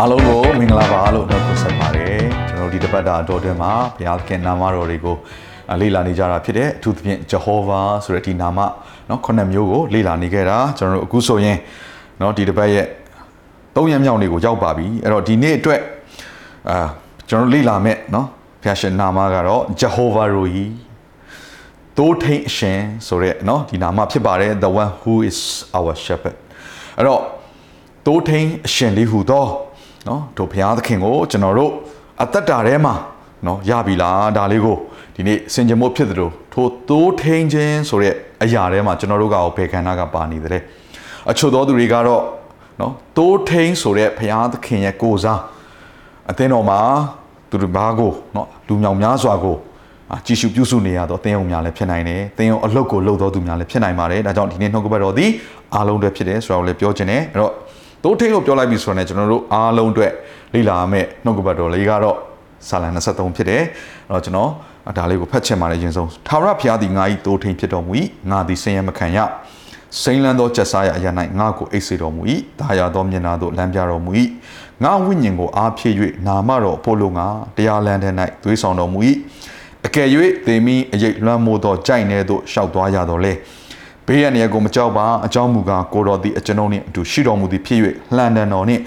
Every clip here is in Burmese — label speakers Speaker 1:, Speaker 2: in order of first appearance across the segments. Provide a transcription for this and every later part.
Speaker 1: အားလုံးကိုမင်္ဂလာပါလို့နှုတ်ဆက်ပါတယ်ကျွန်တော်တို့ဒီတပတ်တာအတော်တွင်မှာဘုရားခင်နာမတော်တွေကိုလေ့လာနေကြတာဖြစ်တဲ့အထူးသဖြင့် Jehovah ဆိုတဲ့ဒီနာမเนาะခုနှစ်မျိုးကိုလေ့လာနေခဲ့တာကျွန်တော်တို့အခုဆိုရင်เนาะဒီတပတ်ရဲ့သုံးရမြောက်နေ့ကိုရောက်ပါပြီအဲ့တော့ဒီနေ့အတွက်အာကျွန်တော်တို့လေ့လာမဲ့เนาะဘုရားရှင်နာမကတော့ Jehovah Roi တိုးထိန်အရှင်ဆိုတဲ့เนาะဒီနာမဖြစ်ပါတယ် the one who is our shepherd အဲ့တော့တိုးထိန်အရှင်လေးဟူသော နော်တို့ဘုရားသခင်ကိုကျွန်တော်တို့အသက်တာထဲမှာနော်ရပြီလားဒါလေးကိုဒီနေ့စင်ကြမို့ဖြစ်သလိုထိုသိုးထိန်ခြင်းဆိုတဲ့အရာထဲမှာကျွန်တော်တို့ကဘယ်ခန္ဓာကပါနေတယ်အချို့သောသူတွေကတော့နော်သိုးထိန်ဆိုတဲ့ဘုရားသခင်ရဲ့ကိုစားအသင်းတော်မှာသူတို့ဘာကိုနော်လူမြောင်များစွာကိုကြည်ရှုပြုစုနေရတော့တင်းအောင်များလည်းဖြစ်နိုင်တယ်တင်းအောင်အလုတ်ကိုလှုပ်တော်သူများလည်းဖြစ်နိုင်ပါတယ်ဒါကြောင့်ဒီနေ့နှုတ်ကပတ်တော်သည်အားလုံးတွေဖြစ်တယ်ဆိုတော့လည်းပြောခြင်းနဲ့အဲ့တော့ တိုးထိန်လို့ပြောလိုက်ပြီဆိုတော့ကျွန်တော်တို့အားလုံးအတွက်လေ့လာရမယ့်နှုတ်ကပတ်တော်လေးကတော့စာလံ23ဖြစ်တယ်အဲ့တော့ကျွန်တော်ဒါလေးကိုဖတ်ချင်ပါတယ်ရင်ဆုံးသာရဘုရားသည်ငါ၏တိုးထိန်ဖြစ်တော်မူ၏ငါသည်ဆင်းရဲမခံရစိမ့်လန်းသောချက်စားရအရာ၌ငါကိုအိတ်စေတော်မူ၏ဒါရသောမျက်နာသို့လမ်းပြတော်မူ၏ငါဝိညာဉ်ကိုအားဖြည့်၍နာမတော်ဖို့လိုငါတရားလမ်းထဲ၌သွေးဆောင်တော်မူ၏အကယ်၍သေမီအရေးလွှမ်းမိုးသောကြိုက်နေသို့ရှောက်သွားရတော်လဲ ဘေးရန်ရကိုမကြောက်ပါအကြောင်းမူကားကိုတော်သည်အကျွန်ုပ်နှင့်အတူရှိတော်မူသည်ဖြစ်၍လှန်တန်တော်နှင့်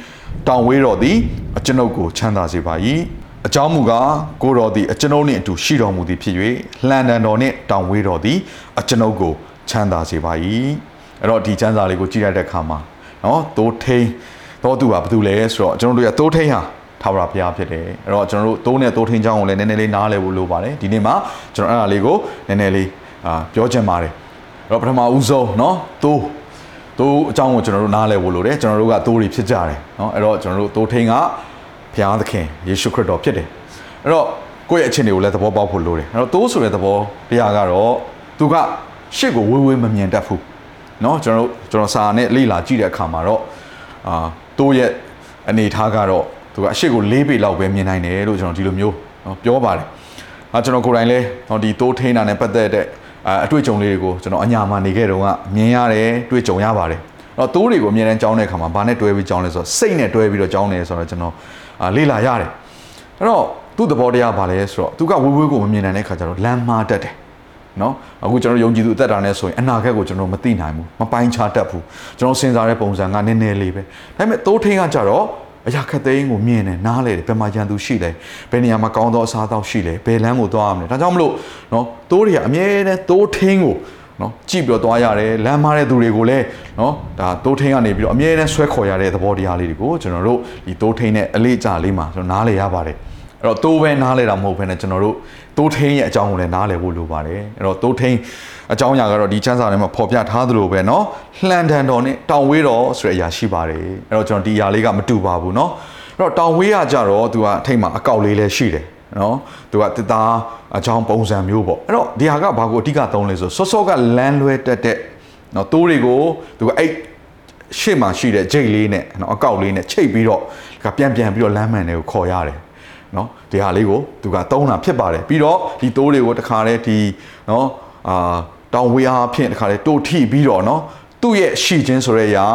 Speaker 1: တောင်ဝေးတော်သည်အကျွန်ုပ်ကိုချမ်းသာစေပါ၏အကြောင်းမူကားကိုတော်သည်အကျွန်ုပ်နှင့်အတူရှိတော်မူသည်ဖြစ်၍လှန်တန်တော်နှင့်တောင်ဝေးတော်သည်အကျွန်ုပ်ကိုချမ်းသာစေပါ၏အဲ့တော့ဒီချမ်းသာလေးကိုကြည့်ရတဲ့အခါမှာနော်တိုးထိန်တော့သူကဘာတူလဲဆိုတော့ကျွန်တော်တို့ရတိုးထိန်ဟာထာဝရဘုရားဖြစ်တယ်အဲ့တော့ကျွန်တော်တို့တိုးနဲ့တိုးထိန်ချောင်းကိုလည်းနည်းနည်းလေးနားလည်ဖို့လိုပါတယ်ဒီနေ့မှာကျွန်တော်အဲ့ဒါလေးကိုနည်းနည်းလေးအာပြောချင်ပါတယ်အဲ့ တော့ပထမဦးဆုံးเนาะတိုးတိုးအကြောင်းကိုကျွန်တော်တို့နားလည်ဖို့လိုတယ်ကျွန်တော်တို့ကတိုးတွေဖြစ်ကြတယ်เนาะအဲ့တော့ကျွန်တော်တို့တိုးထိန်ကဘုရားသခင်ယေရှုခရစ်တော်ဖြစ်တယ်အဲ့တော့ကိုယ့်ရဲ့အခြေအနေကိုလည်းသဘောပေါက်ဖို့လိုတယ်အဲ့တော့တိုးဆိုတဲ့သဘောတရားကတော့သူကရှစ်ကိုဝေးဝေးမမြင်တတ်ဘူးเนาะကျွန်တော်တို့ကျွန်တော်စာနဲ့လေ့လာကြည့်တဲ့အခါမှာတော့အာတိုးရဲ့အနေထားကတော့သူကအရှိကို၄ပေလောက်ပဲမြင်နိုင်တယ်လို့ကျွန်တော်ဒီလိုမျိုးနော်ပြောပါတယ်။အဲကျွန်တော်ကိုယ်တိုင်လဲနော်ဒီတိုးထိန်းတာနဲ့ပတ်သက်တဲ့ အတွေ့အကြုံလေးတွေကိုကျွန်တော်အညာမှာနေခဲ့တုန်းကမြင်ရတယ်တွေ့ကြုံရပါတယ်။အဲ့တော့တိုးတွေကိုအမြဲတမ်းကြောင်းတဲ့အခါမှာဘာနဲ့တွဲပြီးကြောင်းလဲဆိုတော့စိတ်နဲ့တွဲပြီးတော့ကြောင်းတယ်ဆိုတော့ကျွန်တော်လေ့လာရတယ်။အဲ့တော့သူ့သဘောတရားဘာလဲဆိုတော့သူကဝေးဝေးကိုမမြင်နိုင်တဲ့အခါကျတော့လမ်းမှားတတ်တယ်။နော်အခုကျွန်တော်ယုံကြည်သူအသက်တာနဲ့ဆိုရင်အနာဂတ်ကိုကျွန်တော်မသိနိုင်ဘူးမပိုင်းခြားတတ်ဘူးကျွန်တော်စဉ်းစားတဲ့ပုံစံကနည်းနည်းလေးပဲဒါပေမဲ့တိုးထင်းကကြတော့ အရာခက်သိန်းကိုမြင်တယ်နားလေတယ်ဘယ်မှာရန်သူရှိလဲဘယ်နေရာမှာကောင်းသောအစားအသောက်ရှိလဲဘယ်လမ်းကိုသွားရမလဲဒါကြောင့်မလို့နော်တိုးတွေကအမြဲတမ်းတိုးထင်းကိုနော်ကြည့်ပြီးတော့သွားရတယ်လမ်းမားတဲ့သူတွေကိုလည်းနော်ဒါတိုးထင်းကနေပြီးတော့အမြဲတမ်းဆွဲခေါ်ရတဲ့သဘောတရားလေးတွေကိုကျွန်တော်တို့ဒီတိုးထင်းနဲ့အလေးအကျလေးမှာကျွန်တော်နားလေရပါတယ်အဲ့ တော့တိုးပဲနားလေတာမဟုတ်ဘဲနဲ့ကျွန်တော်တို့တိုးထင်းရဲ့အကြောင်းကိုလည်းနားလေဖို့လိုပါတယ်အဲ့တော့တိုးထင်းအကြောင်းအရာကတော့ဒီချမ်းစာထဲမှာဖော်ပြထားသလိုပဲเนาะလှန်တန်တော်နဲ့တောင်ဝေးတော်ဆိုတဲ့အရာရှိပါတယ်အဲ့တော့ကျွန်တော်ဒီအရာလေးကမတူပါဘူးเนาะအဲ့တော့တောင်ဝေးကကြတော့သူကအထိတ်မှာအကောက်လေးလည်းရှိတယ်နော်သူကတသားအချောင်းပုံစံမျိုးပေါ့အဲ့တော့ဒီဟာကဘာကိုအဓိကသုံးလဲဆိုစောစောကလမ်းလွဲတက်တဲ့နော်တိုးတွေကိုသူကအဲ့ရှေ့မှာရှိတဲ့ဂျိတ်လေးနဲ့နော်အကောက်လေးနဲ့ချိတ်ပြီးတော့ကပြန်ပြန်ပြီးတော့လမ်းမှန်တွေကိုခေါ်ရတယ် နော်ဒီဟာလေးကိုသူကသုံးတာဖြစ်ပါတယ်ပြီးတော့ဒီတိုးတွေကိုတခါတည်းဒီနော်အာတောင်ဝေးအားဖြင့်တခါတည်းတိုးထိပြီးတော့နော်သူ့ရဲ့ရှိခြင်းဆိုတဲ့အရာ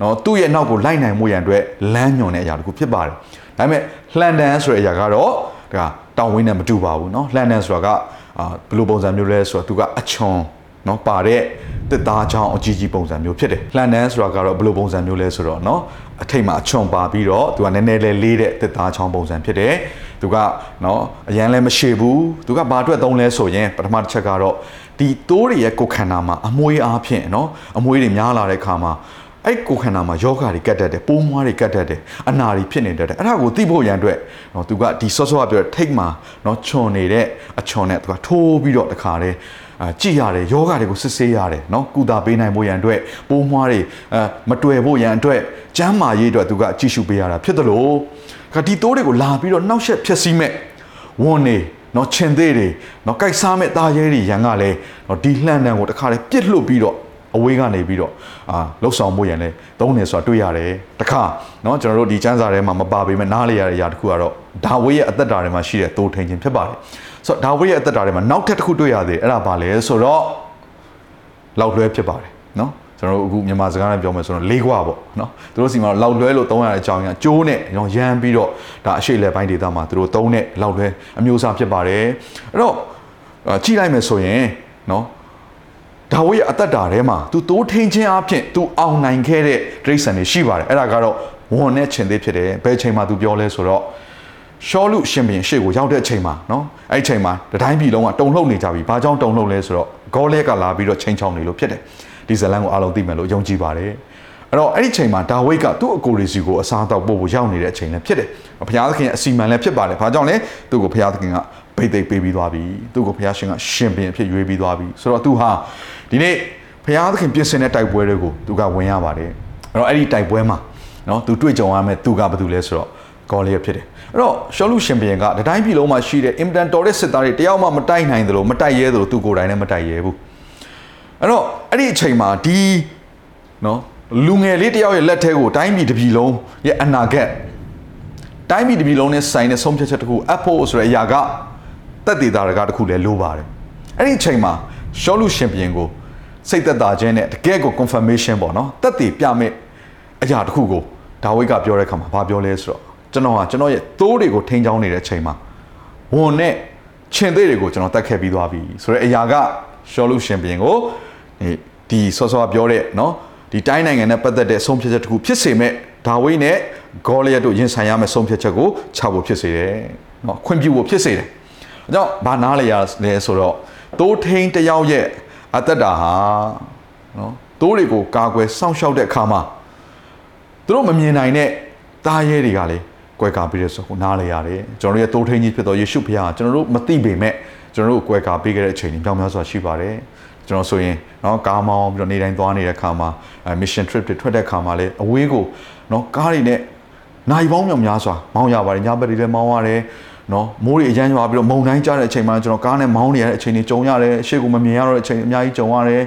Speaker 1: နော်သူ့ရဲ့နောက်ကိုလိုက်နိုင်မှုရန်အတွက်လမ်းညွန်တဲ့အရာတခုဖြစ်ပါတယ်ဒါပေမဲ့လှန်တန်ဆိုတဲ့အရာကတော့ဒါတောင်ဝင်းနဲ့မတူပါဘူးเนาะလှန်တန်ဆိုတာကအာဘယ်လိုပုံစံမျိုးလဲဆိုတော့သူကအချွန်เนาะပါတဲ့တစ်သားချောင်းအကြီးကြီးပုံစံမျိုးဖြစ်တယ်လှန်တန်ဆိုတာကတော့ဘယ်လိုပုံစံမျိုးလဲဆိုတော့เนาะအထိတ်မှာအချွန်ပါပြီးတော့သူကနည်းနည်းလေးလေးတဲ့တစ်သားချောင်းပုံစံဖြစ်တယ် သူကเนาะအရန်လည်းမရှိဘူးသူကဘာအတွက်သုံးလဲဆိုရင်ပထမတစ်ချက်ကတော့ဒီတိုးတွေရဲ့ကိုယ်ခန္ဓာမှာအမွေးအားဖြင့်เนาะအမွေးတွေများလာတဲ့ခါမှာအဲ့ကိုယ်ခန္ဓာမှာယောဂါတွေကတ်တတ်တယ်ပိုးမွားတွေကတ်တတ်တယ်အနာတွေဖြစ်နေတတ်တယ်အဲ့ဒါကိုသိဖို့ရန်အတွက်နော်သူကဒီဆော့ဆော့ကပြောထိတ်မှာနော်ခြုံနေတဲ့အချွန်နဲ့သူကထိုးပြီးတော့တခါတည်းအာကြည်ရတယ်ယောဂတွေကိုစစ်ဆေးရတယ်နော်ကုသပေးနိုင်ဖို့ရန်အတွက်ပိုးမွားတွေအာမတွေ့ဖို့ရန်အတွက် ကျမ်းမာရေးအတွက်သူကကြည့်ရှုပေးရတာဖြစ်တယ်လို့ ကဒီတိုးတွေကိုလာပြီးတော့နှောက်ယှက်ဖျက်ဆီးမဲ့ဝန်နေနော်ခြင်သေးတွေနော်ကြိုက်စားမဲ့သားရဲတွေရန်ကလည်းနော်ဒီလှန်တန်ကိုတခါလေပြစ်လွတ်ပြီးတော့အဝေးကနေပြီးတော့အာလှုပ်ဆောင်မှုရန်လဲတုံးနေဆိုတာတွေ့ရတယ်တခါနော်ကျွန်တော်တို့ဒီစံစာထဲမှာမပါပေမဲ့နားလေရတဲ့အရာတစ်ခုကတော့ဒါဝေးရဲ့အသက်တာထဲမှာရှိတဲ့သိုးထိန်ခြင်းဖြစ်ပါတယ်ဆိုတော့ဒါဝေးရဲ့အသက်တာထဲမှာနောက်ထပ်တစ်ခုတွေ့ရသေးတယ်အဲ့ဒါပါလဲဆိုတော့လောက်လွဲဖြစ်ပါတယ်နော် ကျွန်တော်တို့အခုမြန်မာစကားနဲ့ပြောမယ်ဆိုတော့လေးကွာပေါ့နော်သူတို့စီမှာလောက်လွဲလို့သုံးရတဲ့အကြောင်းအရာကျိုးနဲ့ရောရမ်းပြီးတော့ဒါအရှိလေပိုင်းဒေတာမှာသူတို့သုံးတဲ့လောက်လွဲအမျိုးအစားဖြစ်ပါတယ်အဲ့တော့ကြည့်လိုက်မယ်ဆိုရင်နော်ဒါဝိရဲ့အသက်တာထဲမှာ तू တိုးထင်းခြင်းအပြင် तू အောင်နိုင်ခဲ့တဲ့ဒိဋ္ဌိန်တွေရှိပါတယ်အဲ့ဒါကတော့ဝန်နဲ့ခြင်းသေးဖြစ်တယ်ဘယ်ချိန်မှာ तू ပြောလဲဆိုတော့ရှောလူရှင်ဘင်ရှေ့ကိုရောက်တဲ့အချိန်မှာနော်အဲ့ဒီချိန်မှာတတိုင်းပြည်လုံးကတုံလှုပ်နေကြပြီဘာကြောင့်တုံလှုပ်လဲဆိုတော့ဂေါလဲကလာပြီးတော့ချိန်ချောင်းနေလို့ဖြစ်တယ် ဒီဇလန်ကိုအားလုံးသိမယ်လို့ယုံကြည်ပါတယ်အဲ့တော့အဲ့ဒီချိန်မှာဒါဝိတ်ကသူ့အကိုရီစီကိုအစားတော့ပို့ဖို့ရောက်နေတဲ့အချိန်လည်းဖြစ်တယ်ဘုရားသခင်အစီမံလည်းဖြစ်ပါတယ်ဘာကြောင့်လဲသူ့ကိုဘုရားသခင်ကဗိတ်သိက်ပေးပြီးသွားပြီသူ့ကိုဘုရားရှင်ကရှင်ဘင်အဖြစ်ရွေးပြီးသွားပြီဆိုတော့သူဟာဒီနေ့ဘုရားသခင်ပြင်ဆင်တဲ့တိုက်ပွဲတွေကိုသူကဝင်ရပါတယ်အဲ့တော့အဲ့ဒီတိုက်ပွဲမှာနော်သူတွေ့ကြုံရမယ်သူကဘာတူလဲဆိုတော့ဂေါလျက်ဖြစ်တယ်အဲ့တော့ရှောလူရှင်ဘင်ကတတိုင်းပြည်လုံးမှာရှိတဲ့အင်မတန်တော်တဲ့စစ်သားတွေတယောက်မှမတိုက်နိုင်သလိုမတိုက်ရဲသလိုသူကိုယ်တိုင်လည်းမတိုက်ရဲဘူးအဲ့တော့ အဲ့ဒီအချိန်မှာဒီနော်လူငယ်လေးတယောက်ရဲ့လက်ထဲကိုတိုင်းပြည်တစ်ပြည်လုံးရဲ့အနာဂတ်တိုင်းပြည်တစ်ပြည်လုံးနဲ့ဆိုင်တဲ့ဆုံးဖြတ်ချက်တစ်ခုအပ်ဖို့ဆိုတဲ့အရာကတက်တည်တာတခုလည်းလိုပါတယ်အဲ့ဒီအချိန်မှာရှောလူရှင်ဘင်ကိုစိတ်သက်သာခြင်းနဲ့တကယ်ကို confirmation ပေါ့နော်တက်တည်ပြမဲ့အရာတစ်ခုကိုဒါဝိဒ်ကပြောတဲ့အခါမှာဘာပြောလဲဆိုတော့ကျွန်တော်ဟာကျွန်တော်ရဲ့သိုးတွေကိုထိန်းချောင်းနေတဲ့အချိန်မှာဝန်နဲ့ခြင်သေးတွေကိုကျွန်တော်တတ်ခဲ့ပြီးသွားပြီဆိုတော့အရာကရှောလူရှင်ဘင်ကို ဒီဆော့ဆော့ပြောတဲ့နော်ဒီတိုင်းနိုင်ငံနဲ့ပတ်သက်တဲ့ဆုံးဖြတ်ချက်တစ်ခုဖြစ်စေမဲ့ဒါဝိဒ်နဲ့ဂေါလိယတ်တို့ရင်ဆိုင်ရမယ့်ဆုံးဖြတ်ချက်ကိုချဖို့ဖြစ်စေတယ်နော်ခွင့်ပြုဖို့ဖြစ်စေတယ်အဲကြောင့်ဘာနားလဲရလဲဆိုတော့သိုးထိန်တယောက်ရဲ့အသက်တာဟာနော်သိုးတွေကိုကာကွယ်စောင့်ရှောက်တဲ့အခါမှာသူတို့မမြင်နိုင်တဲ့သားရဲတွေကလေကွဲကာပေးတဲ့ဆိုကိုနားလဲရတယ်ကျွန်တော်တို့ရဲ့သိုးထိန်ကြီးဖြစ်တော်ယေရှုဖခင်ကကျွန်တော်တို့မသိပေမဲ့ကျွန်တော်တို့ကွဲကာပေးခဲ့တဲ့အချိန်တွေကြောင်များစွာရှိပါတယ် ကျွန်တော်ဆိုရင်เนาะကားမောင်းပြီးတော့နေတိုင်းသွားနေတဲ့ခါမှာ mission trip တွေထွက်တဲ့ခါမှာလည်းအဝေးကိုเนาะကားတွေနဲ့နိုင်ပေါင်းမြောင်များစွာမောင်းရပါတယ်ညဘက်တွေလည်းမောင်းရတယ်နော်မိုးတွေအရမ်းရွာပြီးတော့မုန်တိုင်းကျတဲ့အချိန်မှာကျွန်တော်ကားနဲ့မောင်းနေရတဲ့အချိန်တွေကြုံရတယ်အရှိကိုမမြင်ရတော့တဲ့အချိန်အများကြီးကြုံရတယ်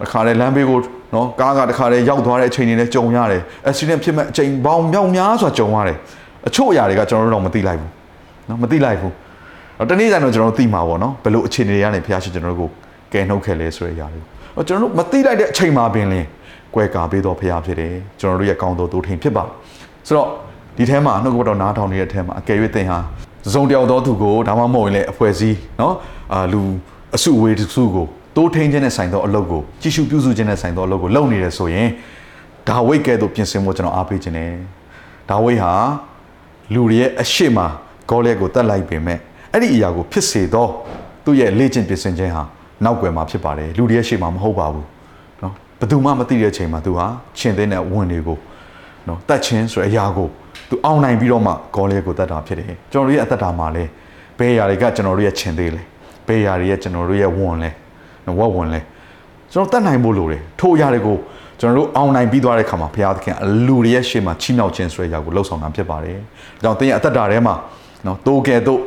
Speaker 1: တစ်ခါလေလမ်းဘေးကိုနော်ကားကတစ်ခါလေရောက်သွားတဲ့အချိန်တွေလည်းကြုံရတယ် accident ဖြစ်မဲ့အချိန်ပေါင်းမြောက်များစွာကြုံရတယ်အချို့အရာတွေကကျွန်တော်တို့တော့မသိလိုက်ဘူးနော်မသိလိုက်ဘူးတော့တနေ့တိုင်းတော့ကျွန်တော်တို့သိမှာပေါ့နော်ဘယ်လိုအခြေအနေတွေကနေဖျားရှိကျွန်တော်တို့ကို ကယ်နှုတ်ခဲ့လဲဆိုတဲ့အရာတွေ။ကျွန်တော်တို့မသိလိုက်တဲ့အချိန်မှာပင်လင်းကွဲကာပေးတော်ဖရာဖြစ်တယ်။ကျွန်တော်တို့ရဲ့ကောင်းတော်သူထင်ဖြစ်ပါ။ဆိုတော့ဒီထဲမှာနှုတ်ကပတော်နားထောင်နေတဲ့အထဲမှာအကယ်၍သင်ဟာဇုံတယောက်သောသူကိုဒါမှမဟုတ်ရင်လည်းအဖွဲ့စည်းနော်အာလူအစုဝေးတစ်စုကိုတိုးထိန်ခြင်းနဲ့ဆိုင်သောအလုပ်ကိုကြီးစုပြုစုခြင်းနဲ့ဆိုင်သောအလုပ်ကိုလုပ်နေရဆိုရင်ဒါဝိတ်ကဲ့သို့ပြင်ဆင်ဖို့ကျွန်တော်အားပေးခြင်းနဲ့ဒါဝိတ်ဟာလူတွေရဲ့အရှိမဂေါ်လက်ကိုတတ်လိုက်ပေမဲ့အဲ့ဒီအရာကိုဖြစ်စေသောသူ့ရဲ့လေ့ကျင့်ပြင်ဆင်ခြင်းဟာ နောက်ွယ်မှာဖြစ်ပါတယ်လူတွေရဲ့ရှေ့မှာမဟုတ်ပါဘူးเนาะဘယ်သူမှမသိတဲ့အချိန်မှာသူဟာရှင်သင်းတဲ့ဝင်တွေကိုเนาะတတ်ခြင်းဆိုတဲ့အရာကိုသူအောင်နိုင်ပြီးတော့မှဂေါလေးကိုတတ်တာဖြစ်တယ်ကျွန်တော်တို့ရဲ့အသက်တာမှာလဲဘယ်အရာတွေကကျွန်တော်တို့ရဲ့ခြင်သေးလဲဘယ်အရာတွေရဲ့ကျွန်တော်တို့ရဲ့ဝန်လဲဝက်ဝန်လဲကျွန်တော်တတ်နိုင်ဖို့လိုတယ်ထို့အရာတွေကိုကျွန်တော်တို့အောင်နိုင်ပြီးသွားတဲ့ခါမှာဘုရားသခင်အလူတွေရဲ့ရှေ့မှာချီးမြှောက်ခြင်းဆိုတဲ့အရာကိုလှုပ်ဆောင်တာဖြစ်ပါတယ်။ဒါကြောင့်သင်ရဲ့အသက်တာထဲမှာနော်တိုးကဲတို့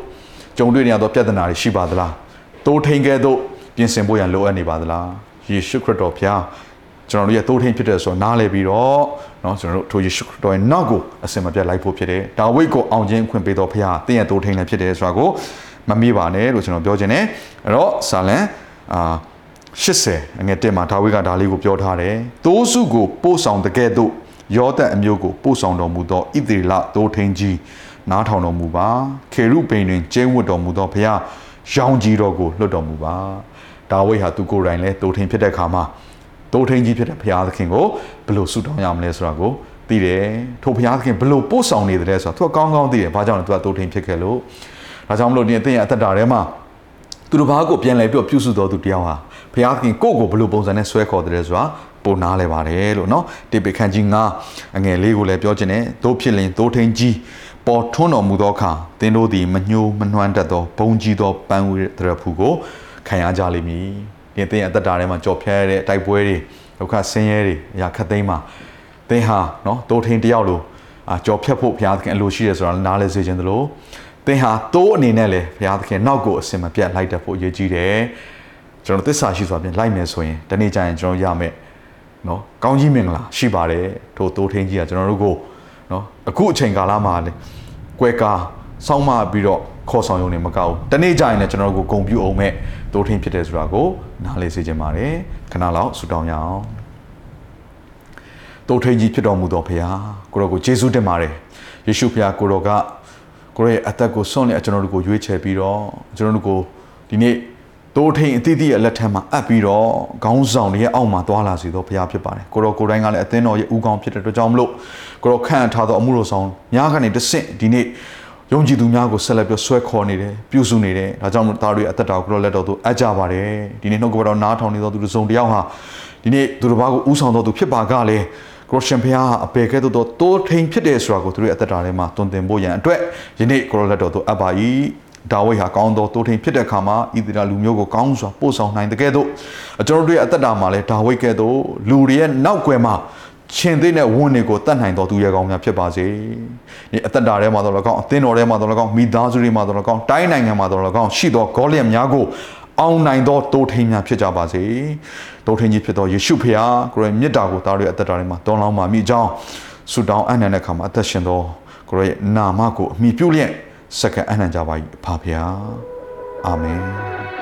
Speaker 1: ကြုံတွေ့နေရသောပြဿနာတွေရှိပါသလား။တိုးထိန်ကဲတို့ ပြင်ဆင်ဖို့ရန်လိုအပ်နေပါသလား။ယေရှုခရစ်တော်ဘုရားကျွန်တော်တို့ရဲ့တိုးထိန်ဖြစ်တဲ့ဆိုတော့နားလည်ပြီးတော့เนาะကျွန်တော်တို့ထိုယေရှုခရစ်တော်ရဲ့နောက်ကိုအစင်မပြတ်လိုက်ဖို့ဖြစ်တယ်။ဒါဝိတ်ကိုအောင်ခြင်းခွင့်ပေးတော်ဖခင်တင်းရဲ့တိုးထိန်လည်းဖြစ်တယ်ဆိုတာကိုမမေ့ပါနဲ့လို့ကျွန်တော်ပြောခြင်းနဲ့အဲ့တော့ဆာလန်အာ80အငယ်1မှာဒါဝိဒ်ကဒါလေးကိုပြောထားတယ်။တိုးစုကိုပို့ဆောင်တဲ့ကဲ့သို့ယောသန်အမျိုးကိုပို့ဆောင်တော်မူသောဣသရေလတိုးထိန်ကြီးနားထောင်တော်မူပါ။ခေရုပိန်တွင်ကျင်းဝတ်တော်မူသောဖခင်ရောင်ကြီးတော်ကိုလွတ်တော်မူပါ။ ဒါဝိဒ်ဟာသူကိုယ်တိုင်လည်းတိုးထိန်ဖြစ်တဲ့အခါမှာတိုးထိန်ကြီးဖြစ်တဲ့ဘုရားသခင်ကိုဘယ်လိုဆုတောင်းရမလဲဆိုတာကိုသိတယ်ထိုဘုရားသခင်ဘယ်လိုပို့ဆောင်နေတယ်ဆိုတာသူကကောင်းကောင်းသိတယ်ဘာကြောင့်လဲသူကတိုးထိန်ဖြစ်ခဲ့လို့ဒါကြောင့်မလို့ဒီအသင်ရဲ့အသက်တာထဲမှာသူတို့ဘာကိုပြန်လဲပြောပြုစုတော်သူတယောက်ဟာဘုရားသခင်ကိုယ့်ကိုဘယ်လိုပုံစံနဲ့ဆွဲခေါ်တယ်ဆိုတာပိုနားလဲပါတယ်လို့เนาะတိပိခန်းကြီး9အငယ်လေးကိုလည်းပြောခြင်းနဲ့တို့ဖြစ်လင်တို့ထိန်ကြီးပေါ်ထွန်းတော်မူသောအခါသင်တို့သည်မညှိုးမနှွမ်းတတ်သောဘုံကြီးသောပန်းဝေးတရဖူကို ခံရကြလိမ့်မည်ဒီသင်ရဲ့အသက်တာထဲမှာကြော်ဖြဲရတဲ့တိုက်ပွဲတွေဒုက္ခဆင်းရဲတွေအရာခက်သိမ်းမှာသသင်ဟာနော်တိုးထင်းတယောက်လိုအာကြော်ဖြတ်ဖို့ဘုရားသခင်အလိုရှိတယ်ဆိုတာနားလဲစေခြင်းတလို့သင်ဟာတိုးအနေနဲ့လေဘုရားသခင်နောက်ကိုအစင်မပြတ်လိုက်တတ်ဖို့အရေးကြီးတယ်ကျွန်တော်သစ္စာရှိစွာဖြင့်လိုက်မယ်ဆိုရင်တနေ့ကျရင်ကျွန်တော်ရမယ်နော်ကောင်းကြီးမင်္ဂလာရှိပါတယ်ထိုတိုးထင်းကြီးကကျွန်တော်တို့ကိုနော်အခုအချိန်ကာလမှာလေကွဲကားစောင်းမပြီးတော့ခေါ်ဆောင်ရုံနဲ့မကောက်ဘူးတနေ့ကျရင်လည်းကျွန်တော်တို့ကိုဂုံပြူအောင်မဲ့ တိုးထင်းဖြစ်တယ်ဆိုတာကိုနားလေစေခြင်းပါတယ်ခဏလောက်ဆူတောင်းရအောင်တိုးထင်းကြီးဖြစ်တော်မူသောဖခင်ကိုရောကိုယေရှုတင်ပါတယ်ယေရှုဖခင်ကိုရောကကိုရောရဲ့အသက်ကိုဆွန့်လက်ကျွန်တော်တို့ကိုရွေးချယ်ပြီးတော့ကျွန်တော်တို့ကိုဒီနေ့တိုးထိန်အသီးသီးရဲ့လက်ထက်မှာအပ်ပြီးတော့ခေါင်းဆောင်တွေရဲ့အောက်မှာသွားလာစေသောဘုရားဖြစ်ပါတယ်ကိုရောကိုယ်တိုင်ကလည်းအသင်းတော်ရဲ့ဦးခေါင်းဖြစ်တဲ့အတွက်ကြောင့်မလို့ကိုရောခန့်ထားသောအမှုတော်ဆောင်များကနေတဆင့်ဒီနေ့ ယုံကြည်သူများကိုဆက်လက်ပြီးဆွဲခေါ်နေတယ်ပြုစုနေတယ်ဒါကြောင့်မလို့သားတွေအသက်တော်ကိုလက်တော်သူအပ်ကြပါတယ်ဒီနေ့နှုတ်ကပတော်နားထောင်နေသောသူတို့စုံတယောက်ဟာဒီနေ့သူတို့ဘာကိုဥဆောင်တော်သူဖြစ်ပါကလည်းကိုရှင်ဖျားအပေကဲ့သို့သောတိုးထိန်ဖြစ်တယ်ဆိုတာကိုသူတို့ရဲ့အသက်တာထဲမှာတွင်တင်ဖို့ရန်အတွက်ယနေ့ကိုရောလက်တော်သူအပ်ပါ၏ဒါဝိဒ်ဟာကောင်းသောတိုးထိန်ဖြစ်တဲ့အခါမှာဣသရေလလူမျိုးကိုကောင်းစွာပို့ဆောင်နိုင်တဲ့ကဲ့သို့ကျွန်တော်တို့ရဲ့အသက်တာမှာလည်းဒါဝိဒ်ကဲ့သို့လူတွေရဲ့နောက်ွယ်မှာ ရှင်သေးတဲ့ဝန်တွေကိုတတ်နိုင်တော်သူရဲ့ကောင်းများဖြစ်ပါစေ။ဒီအသက်တာထဲမှာတော့လည်းကောင်းအသင်းတော်ထဲမှာတော့လည်းကောင်းမိသားစုတွေမှာတော့လည်းကောင်းတိုင်းနိုင်ငံမှာတော့လည်းကောင်းရှိသောဂေါလျက်များကိုအောင်နိုင်သောတိုးထိန်များဖြစ်ကြပါစေ။တိုးထိန်ကြီးဖြစ်သောယေရှုဖခင်ကိုယ်ရဲ့မြတ်တာကိုသားတို့ရဲ့အသက်တာထဲမှာတောင်းလောင်းပါမိကြောင်းဆုတောင်းအနန္တခါမှာအသက်ရှင်သောကိုယ်ရဲ့နာမကိုအမိပြုလျက်စက္ကန့်အနန္တကြပါ၏ဖပါဗျာအာမင်